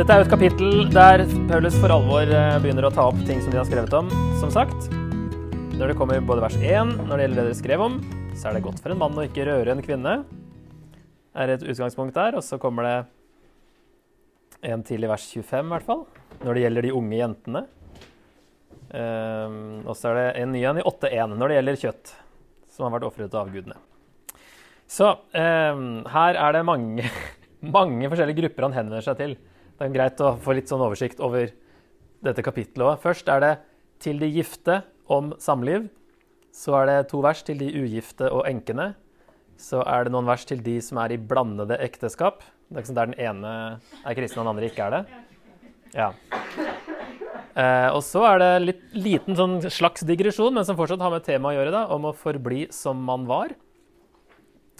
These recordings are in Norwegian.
Dette er jo et kapittel der Paulus for alvor eh, begynner å ta opp ting som de har skrevet om, som sagt. Når det kommer både vers 1, når det gjelder det dere skrev om, så er det godt for en mann å ikke røre en kvinne. er et utgangspunkt der. Og så kommer det en til i vers 25, i hvert fall, når det gjelder de unge jentene. Um, og så er det en ny en i 8.1 når det gjelder kjøtt, som har vært ofret av avgudene. Så um, her er det mange, mange forskjellige grupper han henvender seg til. Det er greit å få litt sånn oversikt over dette kapittelet òg. Først er det til de gifte om samliv. Så er det to vers til de ugifte og enkene. Så er det noen vers til de som er i blandede ekteskap. Det er ikke sånn der den ene er kristen og den andre ikke er det. Ja. Eh, og så er det en liten sånn slags digresjon, men som fortsatt har med temaet å gjøre, da, om å forbli som man var.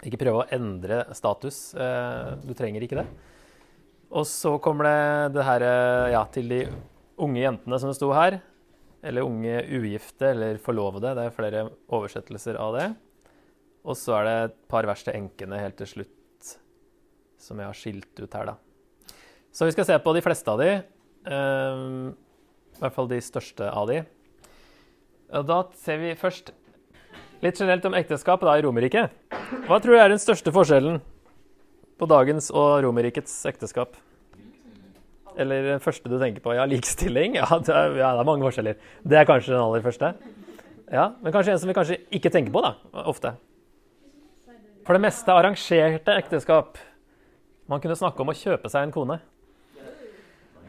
Ikke prøve å endre status. Eh, du trenger ikke det. Og så kommer det det her eh, ja, til de unge jentene som det sto her. Eller unge ugifte eller forlovede. Det er flere oversettelser av det. Og så er det et par vers til enkene helt til slutt som jeg har skilt ut her, da. Så vi skal se på de fleste av de. Um, I hvert fall de største av de. Og da ser vi først litt generelt om ekteskap da, i Romerriket. Hva tror du er den største forskjellen på dagens og Romerrikets ekteskap? Eller den første du tenker på? Ja, likestilling? Ja det, er, ja, det er mange forskjeller. Det er kanskje den aller første. Ja, Men kanskje en som vi kanskje ikke tenker på, da, ofte. For det meste arrangerte ekteskap. Man kunne snakke om å kjøpe seg en kone.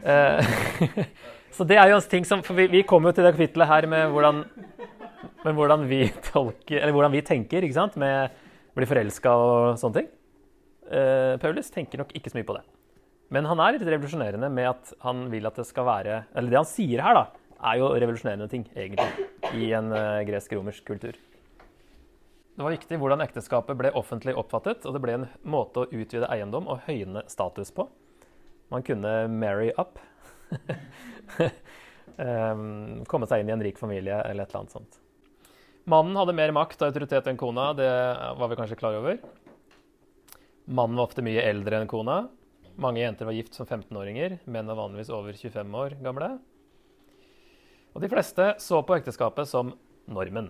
Eh, så det er jo en ting som For vi, vi kommer jo til det kapittelet her med hvordan, med hvordan vi tolker hvordan vi tenker, ikke sant? Med å bli forelska og sånne ting. Eh, Paulus tenker nok ikke så mye på det. Men han er litt revolusjonerende med at han vil at det skal være Eller det han sier her, da, er jo revolusjonerende ting, egentlig, i en uh, gresk-romersk kultur. Det var viktig hvordan ekteskapet ble offentlig oppfattet, og det ble en måte å utvide eiendom og høyne status på. Man kunne marry up. um, komme seg inn i en rik familie eller et eller annet sånt. Mannen hadde mer makt og autoritet enn kona, det var vi kanskje klar over. Mannen var ofte mye eldre enn kona. Mange jenter var gift som 15-åringer. Menn var vanligvis over 25 år gamle. Og de fleste så på ekteskapet som normen.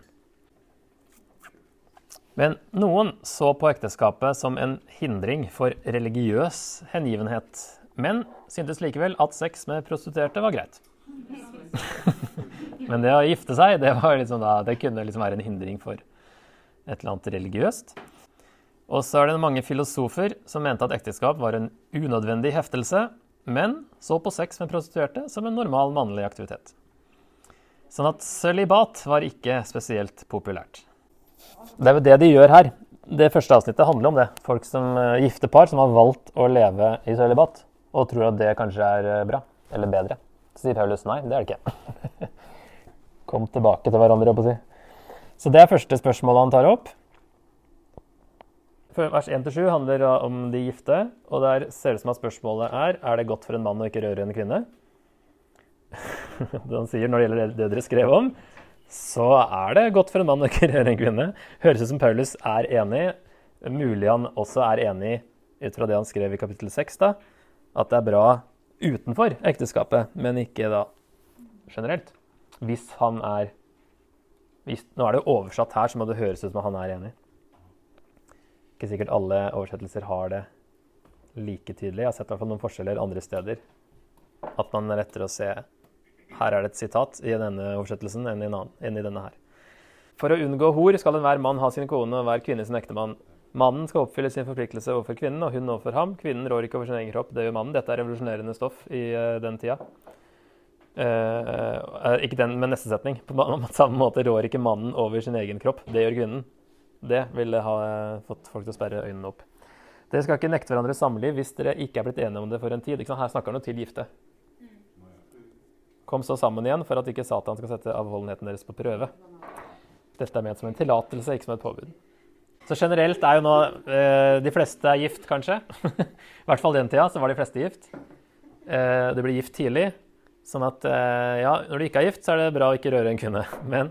Men noen så på ekteskapet som en hindring for religiøs hengivenhet, men syntes likevel at sex med prostituerte var greit. men det å gifte seg, det, liksom da, det kunne liksom være en hindring for et eller annet religiøst. Og så er det mange filosofer som mente at ekteskap var en unødvendig heftelse, men så på sex med prostituerte som en normal mannlig aktivitet. Sånn at sølibat var ikke spesielt populært. Det er jo det de gjør her. Det første avsnittet handler om det. Folk som uh, gifte par som har valgt å leve i sølibat og tror at det kanskje er uh, bra eller bedre. Så sier Paulus nei, det er det ikke. Kom tilbake til hverandre, å si. Så det er første spørsmålet han tar opp. Vers 1-7 handler om de gifte, og der ser det ut som at spørsmålet er er det godt for en mann å ikke røre en kvinne. det han sier når det gjelder det dere skrev om, så er det godt for en mann å ikke røre en kvinne. Høres ut som Paulus er enig. Mulig han også er enig ut fra det han skrev i kapittel 6, da, at det er bra utenfor ekteskapet, men ikke da generelt. Hvis han er hvis, Nå er det jo oversatt her, så må det høres ut som han er enig. Ikke sikkert alle oversettelser har det like tydelig. Jeg har sett i hvert fall noen forskjeller andre steder. At man er lettere å se her er det et sitat i denne oversettelsen enn i, annen, enn i denne her. For å unngå hor skal enhver mann ha sin kone og hver kvinne sin ektemann. Mannen skal oppfylle sin forpliktelse overfor kvinnen, og hun overfor ham. Kvinnen rår ikke over sin egen kropp, det gjør mannen. Dette er revolusjonerende stoff i uh, den tida. Uh, uh, ikke den, men neste setning. På samme måte rår ikke mannen over sin egen kropp, det gjør kvinnen. Det ville ha fått folk til å sperre øynene opp. Dere skal ikke nekte hverandre samliv hvis dere ikke er blitt enige om det for en tid. Her snakker han jo til gifte. Kom så sammen igjen for at ikke Satan skal sette avholdenheten deres på prøve. Dette er ment som en tillatelse, ikke som et påbud. Så generelt er jo nå eh, De fleste er gift, kanskje. I hvert fall den tida så var de fleste gift. Eh, du blir gift tidlig. Sånn at eh, ja, når du ikke er gift, så er det bra å ikke røre en kvinne. Men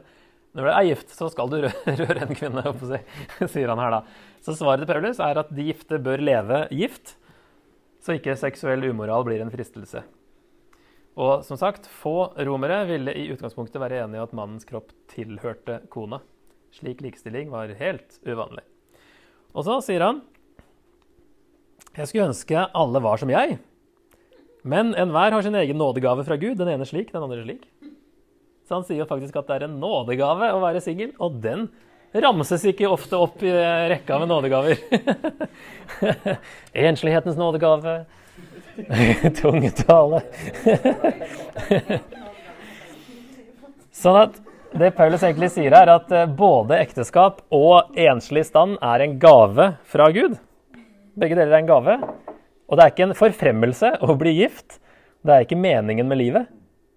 når du er gift, så skal du røre en kvinne, sier han her da. Så svaret til Paulus er at de gifte bør leve gift. så ikke seksuell umoral blir en fristelse. Og som sagt, få romere ville i utgangspunktet være enig i at mannens kropp tilhørte kona. Slik likestilling var helt uvanlig. Og så sier han Jeg skulle ønske alle var som jeg. Men enhver har sin egen nådegave fra Gud. Den ene slik, den andre slik. Så han sier jo faktisk at det er en nådegave å være singel, og den ramses ikke ofte opp i rekka med nådegaver. Enslighetens nådegave. Tungetale. sånn at det Paulus egentlig sier er at eh, både ekteskap og enslig stand er en gave fra Gud. Begge deler er en gave. Og det er ikke en forfremmelse å bli gift. Det er ikke meningen med livet.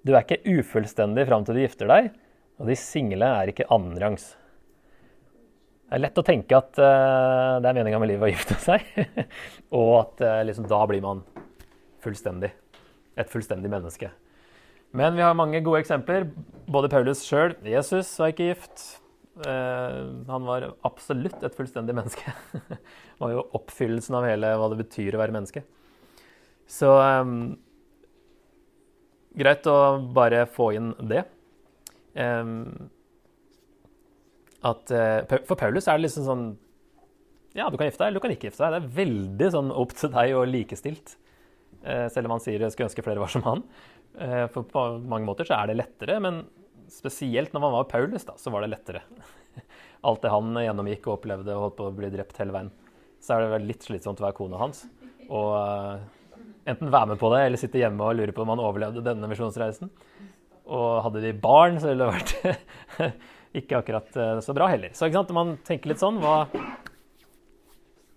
Du er ikke ufullstendig fram til du gifter deg. Og de single er ikke annenrangs. Det er lett å tenke at uh, det er meninga med livet å gifte seg. og at uh, liksom, da blir man fullstendig. Et fullstendig menneske. Men vi har mange gode eksempler. Både Paulus sjøl, Jesus, var ikke gift. Uh, han var absolutt et fullstendig menneske. det var jo oppfyllelsen av hele hva det betyr å være menneske. Så um, greit å bare få inn det. At, uh, for Paulus er det liksom sånn Ja, du kan gifte deg, eller du kan ikke gifte deg. Det er veldig sånn opp til deg og likestilt. Uh, selv om han sier jeg skulle ønske flere var som han. Uh, for på mange måter så er det lettere, men spesielt når man var Paulus, da, så var det lettere. Alt det han gjennomgikk og opplevde og holdt på å bli drept hele veien. Så er det vel litt slitsomt å være kona hans. Og enten være med på det eller sitte hjemme og lure på om han overlevde denne misjonsreisen. Og hadde de barn, så ville det vært ikke akkurat eh, så bra heller. Så ikke sant? man tenker litt sånn hva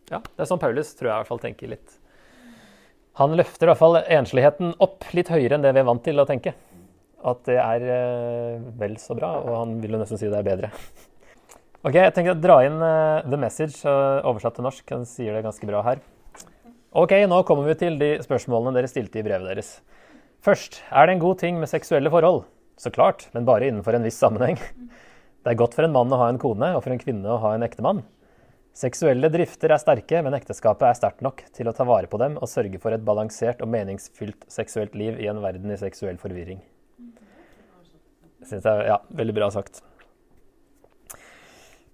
Ja, det er sånn Paulus tror jeg i hvert fall tenker litt. Han løfter i hvert fall ensligheten opp litt høyere enn det vi er vant til å tenke. At det er eh, vel så bra, og han vil jo nesten si det er bedre. Ok, Jeg tenker å dra inn uh, The Message, oversatt til norsk. Han sier det ganske bra her. Ok, nå kommer vi til de spørsmålene dere stilte i brevet deres. Først, er det en god ting med seksuelle forhold? Så klart, men bare innenfor en viss sammenheng. Det er godt for en mann å ha en kone, og for en kvinne å ha en ektemann. Seksuelle drifter er sterke, men ekteskapet er sterkt nok til å ta vare på dem og sørge for et balansert og meningsfylt seksuelt liv i en verden i seksuell forvirring. Synes jeg, ja, Veldig bra sagt.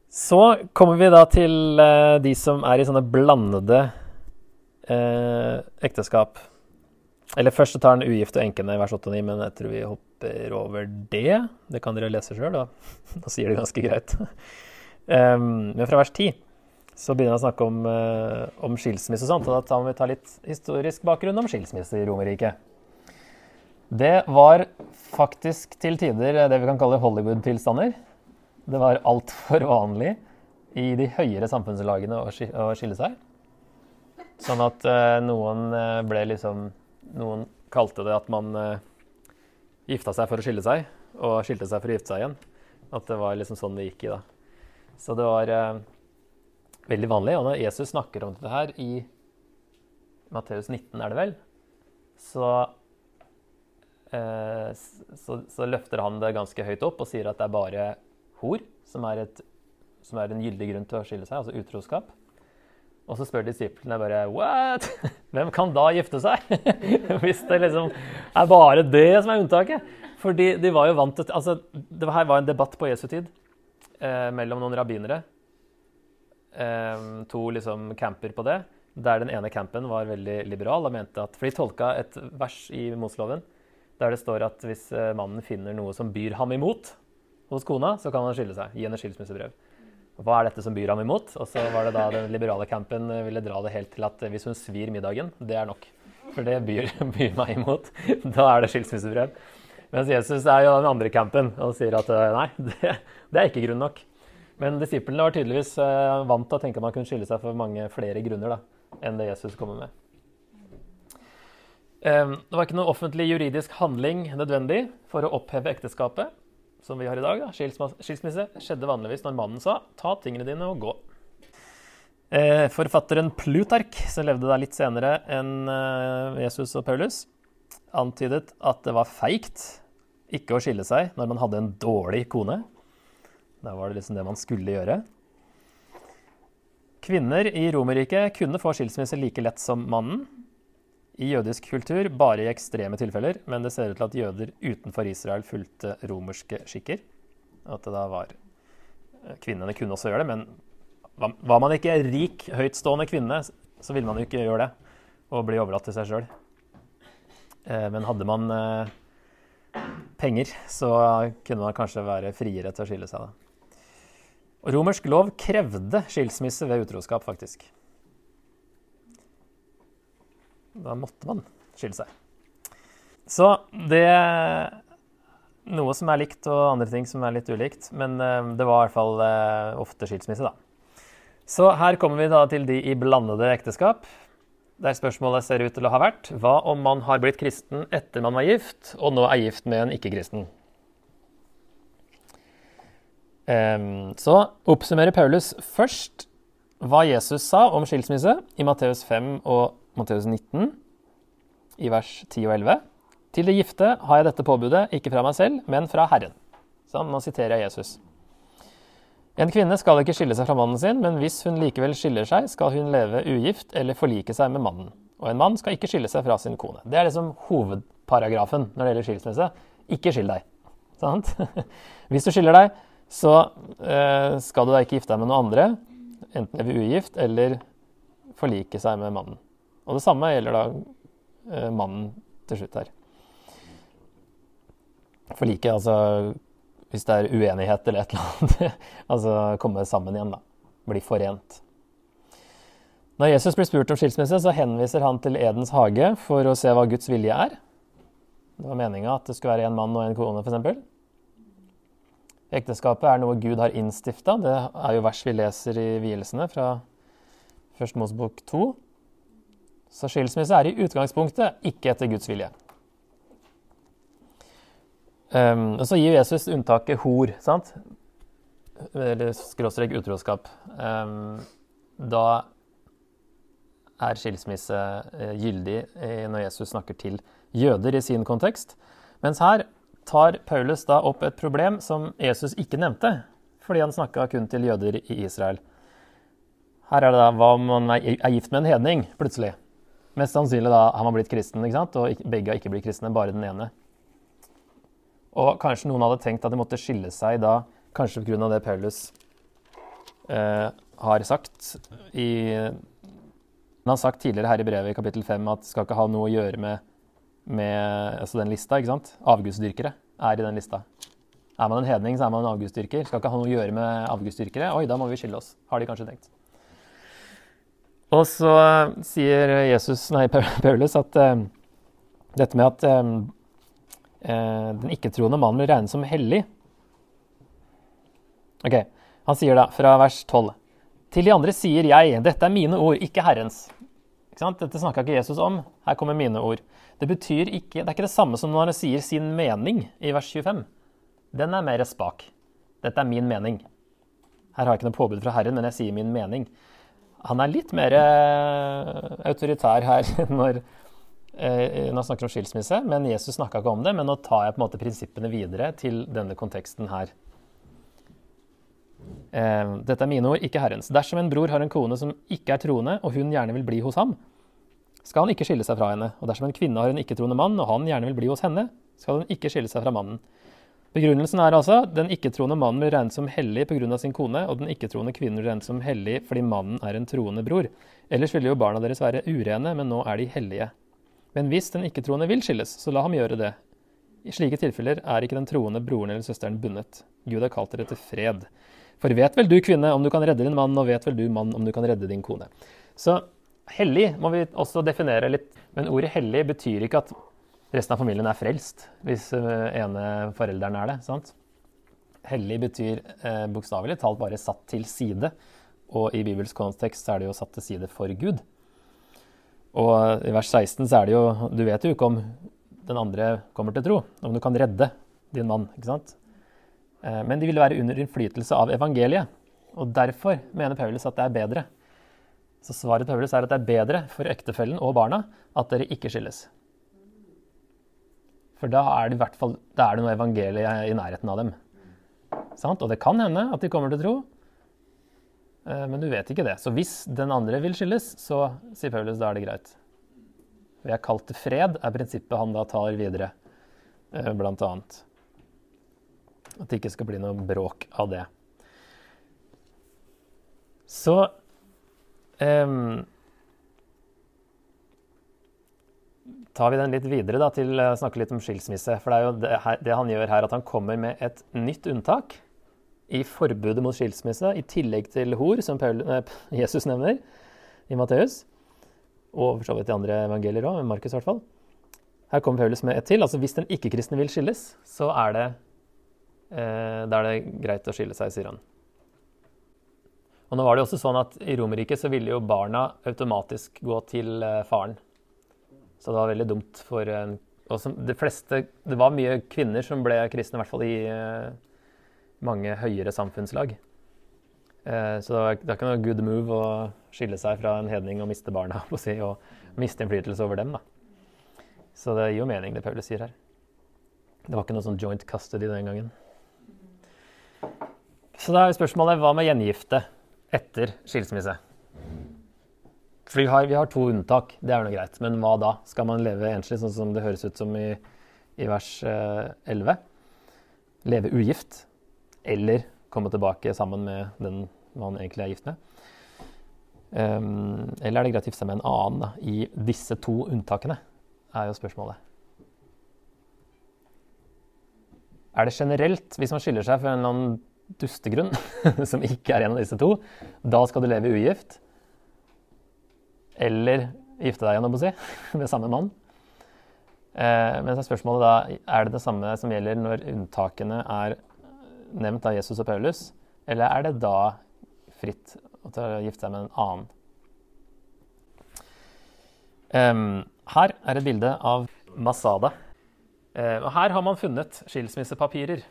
Så kommer vi da til eh, de som er i sånne blandede eh, ekteskap. Eller først tar han ugifte og enkene i vers 8 og 9, men jeg tror vi hopper over det. Det kan dere lese sjøl, da. Da sier det ganske greit. Um, men fra vers 10 så begynner han å snakke om, uh, om skilsmisse og sånt. Og da tar vi ta litt historisk bakgrunn om skilsmisse i Romerriket. Det var faktisk til tider det vi kan kalle Hollywood-tilstander. Det var altfor vanlig i de høyere samfunnslagene å skille seg. Sånn at uh, noen uh, ble liksom Noen kalte det at man uh, gifta seg for å skille seg, og skilte seg for å gifte seg igjen. At det var liksom sånn det gikk i da. Så det var veldig vanlig. Og når Jesus snakker om dette her i Matteus 19, er det vel, så, så, så løfter han det ganske høyt opp og sier at det er bare hor som er, et, som er en gyldig grunn til å skille seg, altså utroskap. Og så spør disiplene bare What? Hvem kan da gifte seg? Hvis det liksom er bare det som er unntaket. For de, var jo vant til altså, Det her var en debatt på Jesu tid eh, mellom noen rabbinere. Eh, to liksom camper på det. Der den ene campen var veldig liberal og mente at For de tolka et vers i Mosloven der det står at hvis eh, mannen finner noe som byr ham imot hos kona, så kan han skille seg. Gi henne skilsmissebrev. Hva er dette som byr ham imot? Og så var det da den liberale campen ville dra det helt til at hvis hun svir middagen, det er nok. For det byr, byr meg imot. Da er det skilsmissebrev. Mens Jesus er jo den andre campen og sier at eh, nei, det, det er ikke grunn nok. Men disiplene var tydeligvis vant til å tenke at man kunne skille seg for mange flere grunner da, enn det Jesus kommer med. Um, det var ikke noe offentlig juridisk handling nødvendig for å oppheve ekteskapet som vi har i dag, da, skilsmisse, skjedde vanligvis når mannen sa 'ta tingene dine og gå'. Eh, forfatteren Plutark, som levde der litt senere enn eh, Jesus og Paulus, antydet at det var feigt ikke å skille seg når man hadde en dårlig kone. Da var det liksom det man skulle gjøre. Kvinner i Romerriket kunne få skilsmisse like lett som mannen. I jødisk kultur bare i ekstreme tilfeller, men det ser ut til at jøder utenfor Israel fulgte romerske skikker. At det da var eh, Kvinnene kunne også gjøre det, men var man ikke rik, høytstående kvinne, så ville man jo ikke gjøre det og bli overlatt til seg sjøl. Eh, men hadde man eh, penger, så kunne man kanskje være friere til å skille seg. da. Romersk lov krevde skilsmisse ved utroskap, faktisk. Da måtte man skille seg. Så det Noe som er likt, og andre ting som er litt ulikt. Men eh, det var i hvert fall eh, ofte skilsmisse, da. Så her kommer vi da til de i blandede ekteskap. Der spørsmålet ser ut til å ha vært hva om man har blitt kristen etter man var gift, og nå er gift med en ikke-kristen? Så oppsummerer Paulus først hva Jesus sa om skilsmisse i Matteus 5 og Matteus 19, i vers 10 og 11. Til de gifte har jeg dette påbudet, ikke fra meg selv, men fra Herren. Så nå siterer jeg Jesus. En kvinne skal ikke skille seg fra mannen sin, men hvis hun likevel skiller seg, skal hun leve ugift eller forlike seg med mannen. Og en mann skal ikke skille seg fra sin kone. Det er liksom hovedparagrafen når det gjelder skilsmisse. Ikke skill deg. Sant? Hvis du skiller deg, så eh, skal du da ikke gifte deg med noen andre, enten leve ugift eller forlike seg med mannen. Og det samme gjelder da eh, mannen til slutt her. Forlike, altså hvis det er uenighet eller et eller annet. altså komme sammen igjen, da. Bli forent. Når Jesus blir spurt om skilsmisse, så henviser han til Edens hage for å se hva Guds vilje er. Det var meninga at det skulle være en mann og en kone, f.eks. Ekteskapet er noe Gud har innstifta. Det er jo vers vi leser i vielsene fra 1. Mosebok 2. Så skilsmisse er i utgangspunktet ikke etter Guds vilje. Um, og så gir Jesus unntaket hor, sant? Eller skråstrek utroskap. Um, da er skilsmisse uh, gyldig uh, når Jesus snakker til jøder i sin kontekst. Mens her tar Paulus da opp et problem som Jesus ikke nevnte, fordi han snakka kun til jøder i Israel. Her er det da hva om man er gift med en hedning, plutselig. Mest sannsynlig da har man blitt kristen, ikke sant? og begge har ikke blitt kristne, bare den ene. Og kanskje noen hadde tenkt at de måtte skille seg da, kanskje pga. det Paulus eh, har sagt i Han har sagt tidligere her i brevet i kapittel 5 at skal ikke ha noe å gjøre med, med altså den lista. ikke sant? Avgudsdyrkere er i den lista. Er man en hedning, så er man en avgudsdyrker. Skal ikke ha noe å gjøre med avgudsdyrkere. Oi, da må vi skille oss, har de kanskje tenkt. Og så sier Jesus, nei, Paulus at uh, dette med at uh, den ikke-troende mannen blir regnet som hellig Ok, Han sier da, fra vers 12.: Til de andre sier jeg, dette er mine ord, ikke Herrens. Ikke Dette snakka ikke Jesus om. Her kommer mine ord. Det betyr ikke, det er ikke det samme som når han sier sin mening i vers 25. Den er mer spak. Dette er min mening. Her har jeg ikke noe påbud fra Herren, men jeg sier min mening han er litt mer uh, autoritær her når, uh, når han snakker om skilsmisse. Men Jesus snakka ikke om det. Men nå tar jeg på en måte prinsippene videre til denne konteksten her. Uh, dette er mine ord, ikke Herrens. Dersom en bror har en kone som ikke er troende, og hun gjerne vil bli hos ham, skal han ikke skille seg fra henne. Og dersom en kvinne har en ikke-troende mann, og han gjerne vil bli hos henne, skal hun ikke skille seg fra mannen. Begrunnelsen er altså den ikke-troende mannen blir regnet som hellig pga. sin kone, og den ikke-troende kvinnen blir regnet som hellig fordi mannen er en troende bror. Ellers ville jo barna deres være urene, men nå er de hellige. Men hvis den ikke-troende vil skilles, så la ham gjøre det. I slike tilfeller er ikke den troende broren eller søsteren bundet. Gud har kalt dere til fred. For vet vel du, kvinne, om du kan redde din mann, og vet vel du, mann, om du kan redde din kone. Så hellig må vi også definere litt. Men ordet hellig betyr ikke at resten av familien er frelst, hvis eh, ene forelderen er det. sant? Hellig betyr eh, bokstavelig talt bare satt til side. Og i Bibels kontekst er det jo satt til side for Gud. Og i vers 16 så er det jo Du vet jo ikke om den andre kommer til tro, om du kan redde din mann. ikke sant? Eh, men de vil være under innflytelse av evangeliet. Og derfor mener Paulus at det er bedre. Så svaret til Paulus er at det er bedre for ektefellen og barna at dere ikke skilles. For da er det i hvert fall da er det noe evangelie i nærheten av dem. Sant? Og det kan hende at de kommer til tro, eh, men du vet ikke det. Så hvis den andre vil skilles, så sier Paulus, da er det greit. Vi er kalt til fred, er prinsippet han da tar videre, eh, blant annet. At det ikke skal bli noe bråk av det. Så um, tar vi den litt videre da, til å snakke litt om skilsmisse. For det er jo det, det, han gjør her, at han kommer med et nytt unntak i forbudet mot skilsmisse, i tillegg til hor, som Paul, eh, Jesus nevner i Matteus. Og for så vidt i andre evangelier òg, Markus i hvert fall. Her kommer Paulus med et til. altså Hvis den ikke-kristne vil skilles, så er det, eh, er det greit å skille seg, sier han. Og nå var det også sånn at I Romerriket så ville jo barna automatisk gå til eh, faren. Så det var veldig dumt for de fleste, Det var mye kvinner som ble kristne, i hvert fall i uh, mange høyere samfunnslag. Uh, så det, var, det er ikke noe good move å skille seg fra en hedning og miste barna på si, og miste innflytelse over dem. Da. Så det gir jo mening, det Paulus sier her. Det var ikke noe sånn joint custody den gangen. Så da er spørsmålet hva med gjengifte etter skilsmisse? For vi har, vi har, to unntak, det er noe greit. Men hva da? Skal man leve enslig, sånn som det høres ut som i, i vers eh, 11? Leve ugift? Eller komme tilbake sammen med den man egentlig er gift med? Um, eller er det greit å gifte seg med en annen da, i disse to unntakene? er jo spørsmålet. Er det generelt, hvis man skiller seg for en eller annen dustegrunn, som ikke er en av disse to, da skal du leve ugift? Eller gifte deg igjen, si, med samme mann. Eh, men så er spørsmålet da er det det samme som gjelder når unntakene er nevnt av Jesus og Paulus, eller er det da fritt å gifte seg med en annen? Um, her er et bilde av Masada. Uh, og her har man funnet skilsmissepapirer.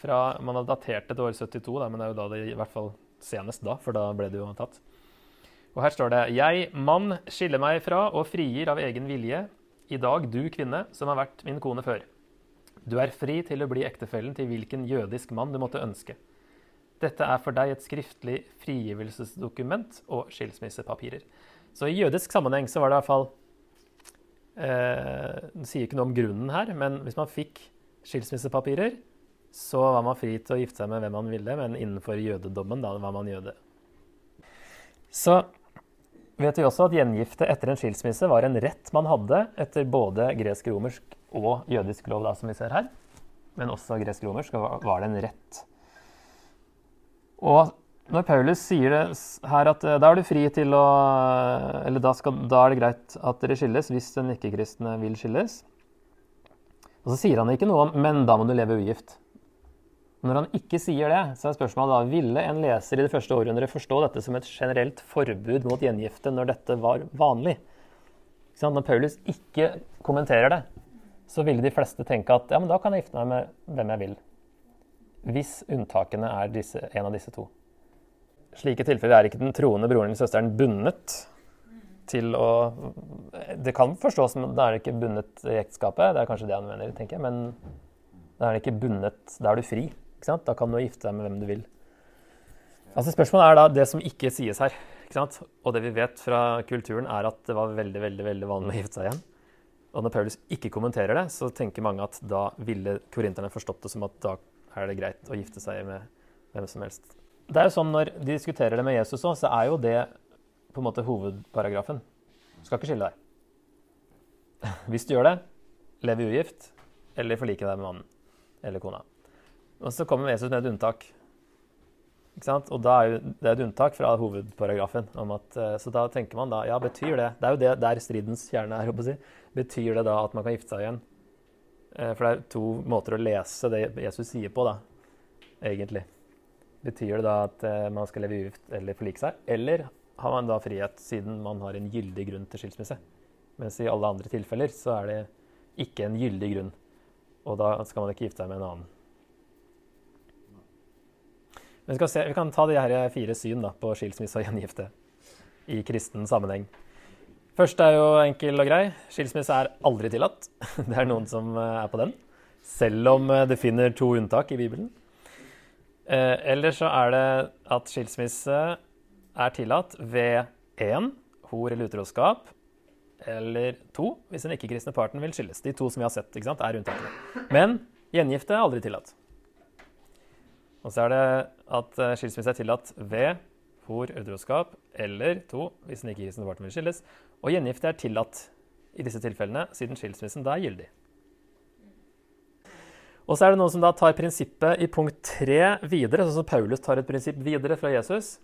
Fra, man har datert det til år 72, da, men det er jo da det i hvert fall senest da, for da ble det jo tatt. Og her står det Jeg, mann, skiller meg fra og frigir av egen vilje i dag du kvinne som har vært min kone før. Du er fri til å bli ektefellen til hvilken jødisk mann du måtte ønske. Dette er for deg et skriftlig frigivelsesdokument og skilsmissepapirer. Så i jødisk sammenheng så var det i hvert fall eh, Det sier ikke noe om grunnen her, men hvis man fikk skilsmissepapirer, så var man fri til å gifte seg med hvem man ville, men innenfor jødedommen da var man jøde. Så vet vi også at gjengifte etter en skilsmisse var en rett man hadde etter både gresk-romersk og jødisk lov, da, som vi ser her. Men også gresk-romersk var det en rett. Og når Paulus sier det her at eh, da er du fri til å Eller da, skal, da er det greit at dere skilles hvis den ikke-kristne vil skilles. Og så sier han ikke noe om 'men da må du leve ugift'. Når han ikke sier det, så er spørsmålet da ville en leser i det første århundret forstå dette som et generelt forbud mot gjengifte når dette var vanlig? Når Paulus ikke kommenterer det, så ville de fleste tenke at ja, men da kan jeg gifte meg med hvem jeg vil. Hvis unntakene er disse, en av disse to. Slike tilfeller er ikke den troende broren eller søsteren bundet til å Det kan forstås som da er det ikke bundet i ekteskapet, det er kanskje det han mener, tenker jeg, men da er det ikke bundet, da er du fri. Da kan du gifte deg med hvem du vil. Altså Spørsmålet er da det som ikke sies her. Og det vi vet fra kulturen, er at det var veldig veldig, veldig vanlig å gifte seg igjen. Og når Paulus ikke kommenterer det, så tenker mange at da ville korinterne forstått det som at da er det greit å gifte seg med hvem som helst. Det er jo sånn Når de diskuterer det med Jesus òg, så er jo det på en måte hovedparagrafen. Du skal ikke skille deg. Hvis du gjør det, lev ugift eller forlike deg med mannen eller kona. Og så kommer Jesus med et unntak. Ikke sant? Og da er jo, det er et unntak fra hovedparagrafen. At, eh, så da tenker man da Ja, betyr det Det er jo det der stridens kjerne er. si. Betyr det da at man kan gifte seg igjen? Eh, for det er to måter å lese det Jesus sier på, da, egentlig. Betyr det da at eh, man skal leve ugift eller forlike seg? Eller har man da frihet siden man har en gyldig grunn til skilsmisse? Mens i alle andre tilfeller så er det ikke en gyldig grunn. Og da skal man ikke gifte seg med en annen. Vi, se, vi, kan ta de her fire syn da, på skilsmisse og gjengifte i kristen sammenheng. Først er jo enkel og grei. Skilsmisse er aldri tillatt. Det er noen som eh, er på den. Selv om eh, det finner to unntak i Bibelen. Eh, eller så er det at skilsmisse er tillatt ved én hor eller utroskap, eller to hvis den ikke-kristne parten vil skilles. De to som vi har sett, ikke sant, er unntakene. Men gjengifte er aldri tillatt. Og så er det at eh, skilsmisse er tillatt ved for utroskap eller to hvis den ikke-kristne parten vil skilles. Og gjengifte er tillatt i disse tilfellene siden skilsmissen da er gyldig. Og så er det noen som da tar prinsippet i punkt tre videre, sånn som Paulus tar et prinsipp videre fra Jesus.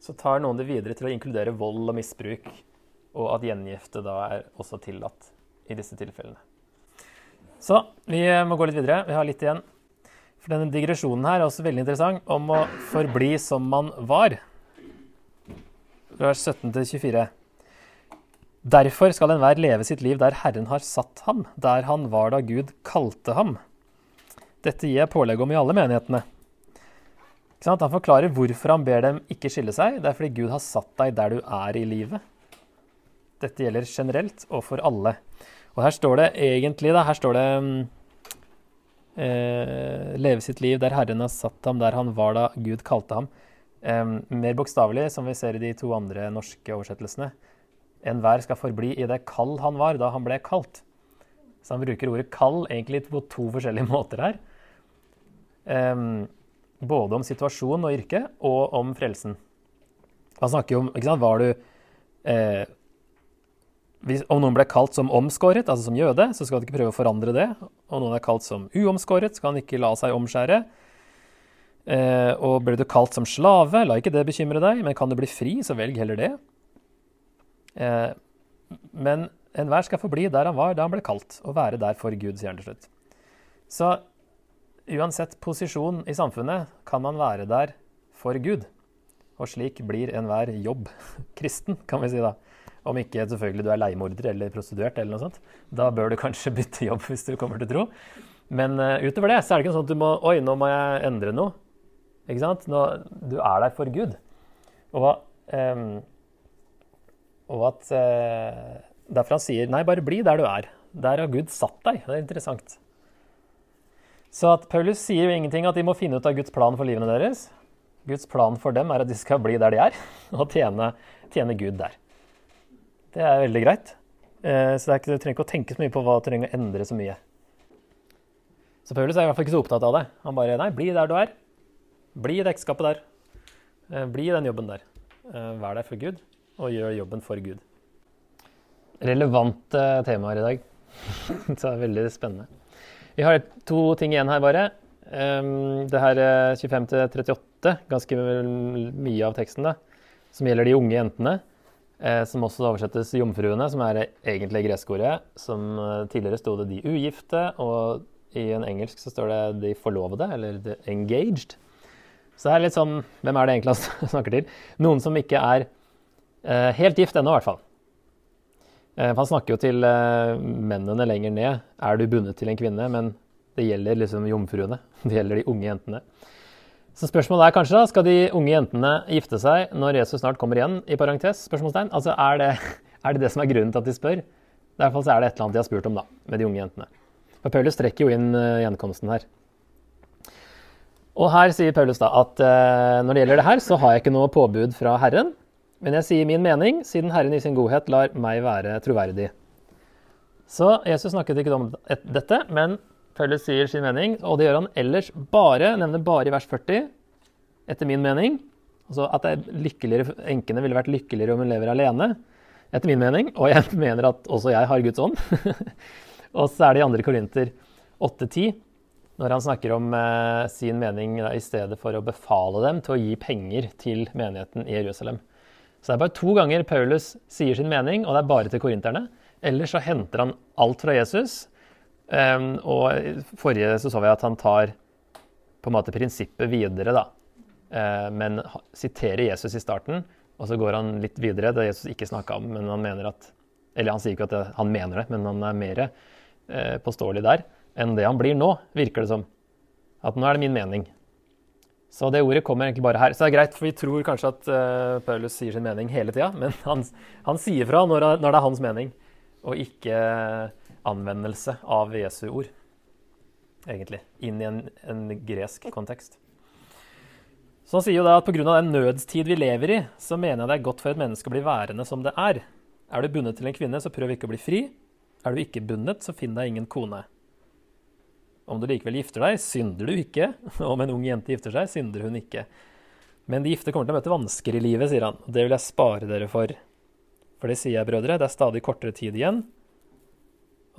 Så tar noen det videre til å inkludere vold og misbruk, og at gjengifte da er også tillatt i disse tilfellene. Så vi må gå litt videre. Vi har litt igjen. For denne digresjonen her er også veldig interessant, om å forbli som man var. Vers 17-24. Derfor skal enhver leve sitt liv der Herren har satt ham, der han var da Gud kalte ham. Dette gir jeg pålegg om i alle menighetene. Han forklarer hvorfor han ber dem ikke skille seg. Det er fordi Gud har satt deg der du er i livet. Dette gjelder generelt og for alle. Og her står det egentlig da, her står det eh, Leve sitt liv der Herren har satt ham, der han var da Gud kalte ham. Eh, mer bokstavelig, som vi ser i de to andre norske oversettelsene. Enhver skal forbli i det kall han var da han ble kalt. Så han bruker ordet kall egentlig på to forskjellige måter her. Eh, både om situasjon og yrke, og om frelsen. Han snakker jo om ikke sant, Var du eh, hvis, Om noen ble kalt som omskåret, altså som jøde, så skal du ikke prøve å forandre det. Om noen er kalt som uomskåret, skal han ikke la seg omskjære. Eh, og ble du kalt som slave, la ikke det bekymre deg, men kan du bli fri, så velg heller det. Eh, men enhver skal forbli der han var da han ble kalt, og være der for Gud, sier han til slutt. Så uansett posisjon i samfunnet kan man være der for Gud. Og slik blir enhver jobb kristen, kan vi si da. Om ikke selvfølgelig du er leiemorder eller prostituert, eller noe sånt. Da bør du kanskje bytte jobb hvis du kommer til tro. Men uh, utover det så er det ikke sånn at du må Oi, nå må jeg endre noe. Ikke sant? Nå, du er der for Gud. Og, um, og at uh, Derfor han sier nei, bare bli der du er. Der har Gud satt deg. Det er interessant. Så at Paulus sier jo ingenting at de må finne ut av Guds plan for livene deres. Guds plan for dem er at de skal bli der de er, og tjene, tjene Gud der. Det er veldig greit. Eh, så ikke, du trenger ikke å tenke så mye på hva du trenger å endre så mye. Så Paulus er i hvert fall ikke så opptatt av det. Han bare Nei, bli der du er. Bli i det ekteskapet der. Eh, bli i den jobben der. Eh, vær der for Gud, og gjør jobben for Gud. Relevante temaer i dag. så det er veldig spennende. Vi har to ting igjen her, bare. Um, det her 25 38, ganske mye av teksten, da, som gjelder de unge jentene. Eh, som også oversettes 'jomfruene', som er egentlig greskordet. Som eh, tidligere sto det 'de ugifte', og i en engelsk så står det 'de forlovede', eller 'the engaged'. Så det er litt sånn Hvem er det egentlig han snakker til? Noen som ikke er eh, helt gift ennå, i hvert fall. Eh, han snakker jo til eh, mennene lenger ned. Er du bundet til en kvinne? Men det gjelder liksom jomfruene. Det gjelder de unge jentene. Så spørsmålet er kanskje da, skal de unge jentene gifte seg når Jesus snart kommer igjen? i parentes, spørsmålstegn? Altså, er det, er det det som er grunnen til at de spør? I hvert fall så er det et eller annet de har spurt om da, med de unge jentene. For Paulus trekker jo inn uh, gjenkomsten her. Og her sier Paulus da at uh, når det gjelder det her, så har jeg ikke noe påbud fra Herren. Men jeg sier min mening, siden Herren i sin godhet lar meg være troverdig. Så Jesus snakket ikke om dette, men Paulus sier sin mening, og det gjør han ellers bare, nevner bare i vers 40, etter min mening. Altså at enkene ville vært lykkeligere om hun lever alene, etter min mening. Og jeg mener at også jeg har Guds ånd. og så er det i 2. Korinter 8.10, når han snakker om eh, sin mening da, i stedet for å befale dem til å gi penger til menigheten i Jerusalem. Så det er bare to ganger Paulus sier sin mening, og det er bare til korinterne. Ellers så henter han alt fra Jesus. Um, og forrige så så vi at han tar på en måte prinsippet videre, da. Uh, men siterer Jesus i starten, og så går han litt videre. Det Jesus ikke snakka om, men han mener at Eller han sier ikke at det, han mener det, men han er mer uh, påståelig der enn det han blir nå, virker det som. At nå er det min mening. Så det ordet kommer egentlig bare her. Så det er greit, for vi tror kanskje at uh, Paulus sier sin mening hele tida, men han, han, sier fra når, når, det er hans mening, og ikke anvendelse av Jesu ord, egentlig, inn i en, en gresk kontekst. Så han sier jo da at pga. den nødstid vi lever i, så mener jeg det er godt for et menneske å bli værende som det er. Er du bundet til en kvinne, så prøv ikke å bli fri. Er du ikke bundet, så finn deg ingen kone. Om du likevel gifter deg, synder du ikke. Om en ung jente gifter seg, synder hun ikke. Men de gifte kommer til å møte vansker i livet, sier han. Det vil jeg spare dere for. For det sier jeg, brødre, det er stadig kortere tid igjen.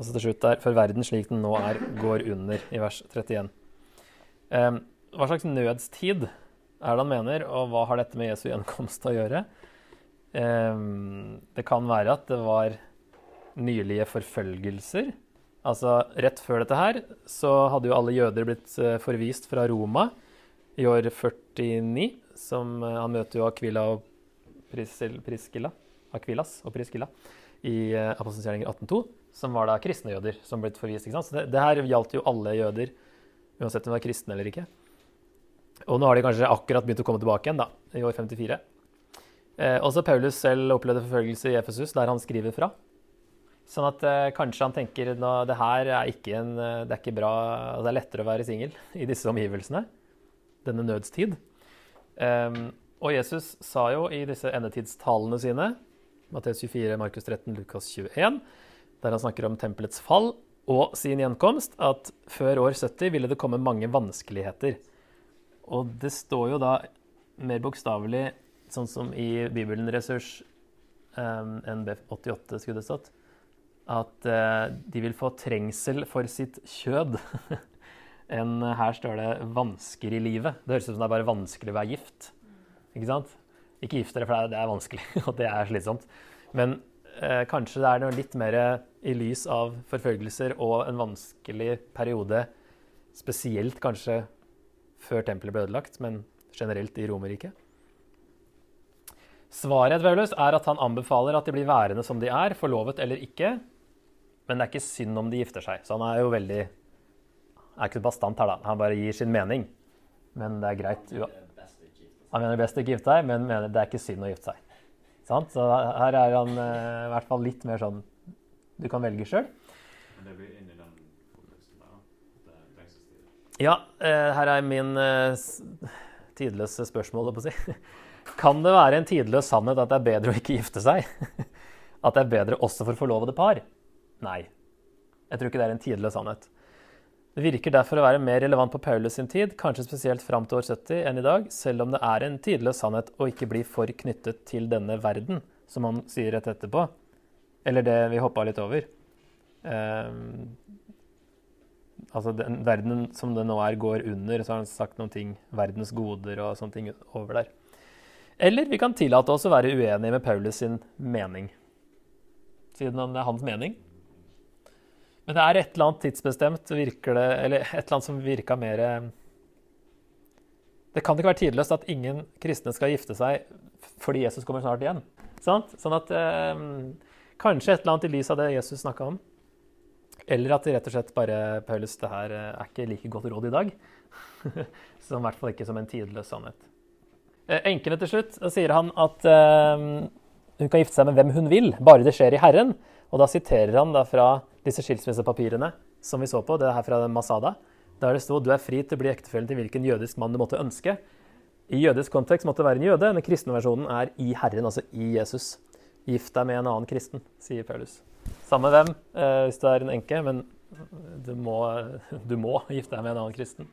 Og så til slutt der, for verden slik den nå er, går under, i vers 31. Um, hva slags nødstid er det han mener, og hva har dette med Jesu gjenkomst å gjøre? Um, det kan være at det var nylige forfølgelser. Altså, Rett før dette her så hadde jo alle jøder blitt uh, forvist fra Roma i år 49. Som, uh, han møter jo Aquila og Priscilla, Aquilas og Priskilla i uh, 18.2, som var da kristne jøder som ble forvist. ikke sant? Så det, det her gjaldt jo alle jøder, uansett om de var kristne eller ikke. Og nå har de kanskje akkurat begynt å komme tilbake igjen, da, i år 54. Eh, også Paulus selv opplevde forfølgelse i Efesus, der han skriver fra. Sånn at eh, kanskje han tenker at det her er ikke, en, eh, det er ikke bra altså Det er lettere å være singel i disse omgivelsene. Denne nødstid. Eh, og Jesus sa jo i disse endetidstalene sine, Matteus 24, Markus 13, Lukas 21, der han snakker om tempelets fall og sin gjenkomst, at før år 70 ville det komme mange vanskeligheter. Og det står jo da mer bokstavelig, sånn som i Bibelen Ressurs um, NB88 skulle det stått, at uh, de vil få trengsel for sitt kjød. enn her står det 'vansker i livet'. Det høres ut som det er bare vanskelig å være gift. Ikke sant? Ikke gift dere, for det er vanskelig, og det er slitsomt. Men eh, kanskje det er noe litt mer i lys av forfølgelser og en vanskelig periode, spesielt kanskje før tempelet ble ødelagt, men generelt i Romerriket. Svaret Paulus er at han anbefaler at de blir værende som de er, forlovet eller ikke. Men det er ikke synd om de gifter seg. Så han er jo veldig er ikke bastant her, da. Han bare gir sin mening. Men det er greit. Han mener best ikke gifte seg, men mener det er ikke synd å gifte seg. Sant? Så her er han uh, i hvert fall litt mer sånn Du kan velge sjøl. Ja, uh, her er min uh, tidløse spørsmål, å si. Kan det være en tidløs sannhet at det er bedre å ikke gifte seg? At det er bedre også for forlovede par? Nei. Jeg tror ikke det er en tidløs sannhet. Det virker derfor å være mer relevant på Paulus sin tid, kanskje spesielt fram til år 70, enn i dag, selv om det er en tidløs sannhet å ikke bli for knyttet til denne verden, som han sier rett etterpå. Eller det vi hoppa litt over. Um, altså den verdenen som det nå er, går under, så har han sagt noen ting, verdens goder og sånne ting over der. Eller vi kan tillate oss å være uenige med Paulus sin mening, siden det er hans mening. Men det er et eller annet tidsbestemt, virker det, eller et eller annet som virka mer Det kan ikke være tidløst at ingen kristne skal gifte seg fordi Jesus kommer snart igjen. Sant? Sånn at eh, Kanskje et eller annet i lys av det Jesus snakka om. Eller at det rett og slett bare Paulus, det her er ikke like godt råd i dag. som i hvert fall ikke som en tidløs sannhet. Eh, enkene til slutt, da sier han at eh, hun kan gifte seg med hvem hun vil, bare det skjer i Herren. Og da siterer han da fra disse skilsmissepapirene som vi så på, det er her fra Masada, der det sto du er fri til å bli ektefellen til hvilken jødisk mann du måtte ønske. I jødisk kontekst måtte det være en jøde. Den kristne versjonen er i Herren, altså i Jesus. Gift deg med en annen kristen, sier Paulus. Samme hvem, eh, hvis du er en enke, men du må, du må gifte deg med en annen kristen.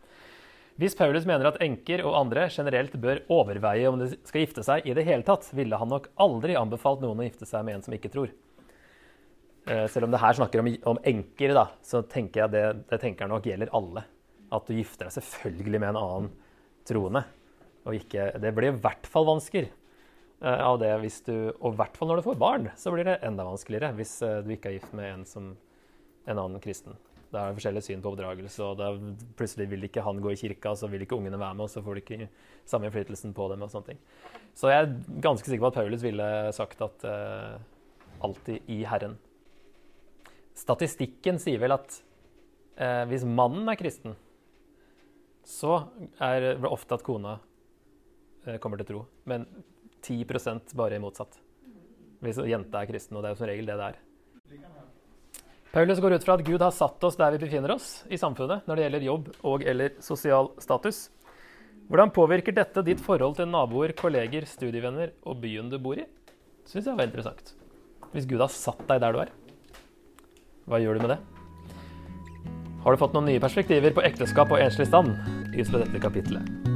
Hvis Paulus mener at enker og andre generelt bør overveie om de skal gifte seg i det hele tatt, ville han nok aldri anbefalt noen å gifte seg med en som ikke tror. Eh, selv om det her snakker om, om enker, da, så tenker jeg det, det tenker nok gjelder alle. At du gifter deg selvfølgelig med en annen troende. Og ikke, det blir i hvert fall vansker eh, av det hvis du Og i hvert fall når du får barn, så blir det enda vanskeligere hvis eh, du ikke er gift med en som en annen kristen. Det er forskjellig syn på oppdragelse, og er, plutselig vil ikke han gå i kirka, og så vil ikke ungene være med, og så får du ikke samme innflytelsen på dem. og sånne ting. Så jeg er ganske sikker på at Paulus ville sagt at uh, alltid i Herren. Statistikken sier vel at eh, hvis mannen er kristen, så er det ofte at kona eh, kommer til tro. Men 10% bare motsatt. Hvis jenta er kristen, og det er jo som regel det det er. Paulus går ut fra at Gud har satt oss der vi befinner oss i samfunnet når det gjelder jobb og eller sosial status. Hvordan påvirker dette ditt forhold til naboer, kolleger, studievenner og byen du bor i? Syns jeg var interessant. Hvis Gud har satt deg der du er, hva gjør du med det? Har du fått noen nye perspektiver på ekteskap og enslig stand ut fra dette kapittelet?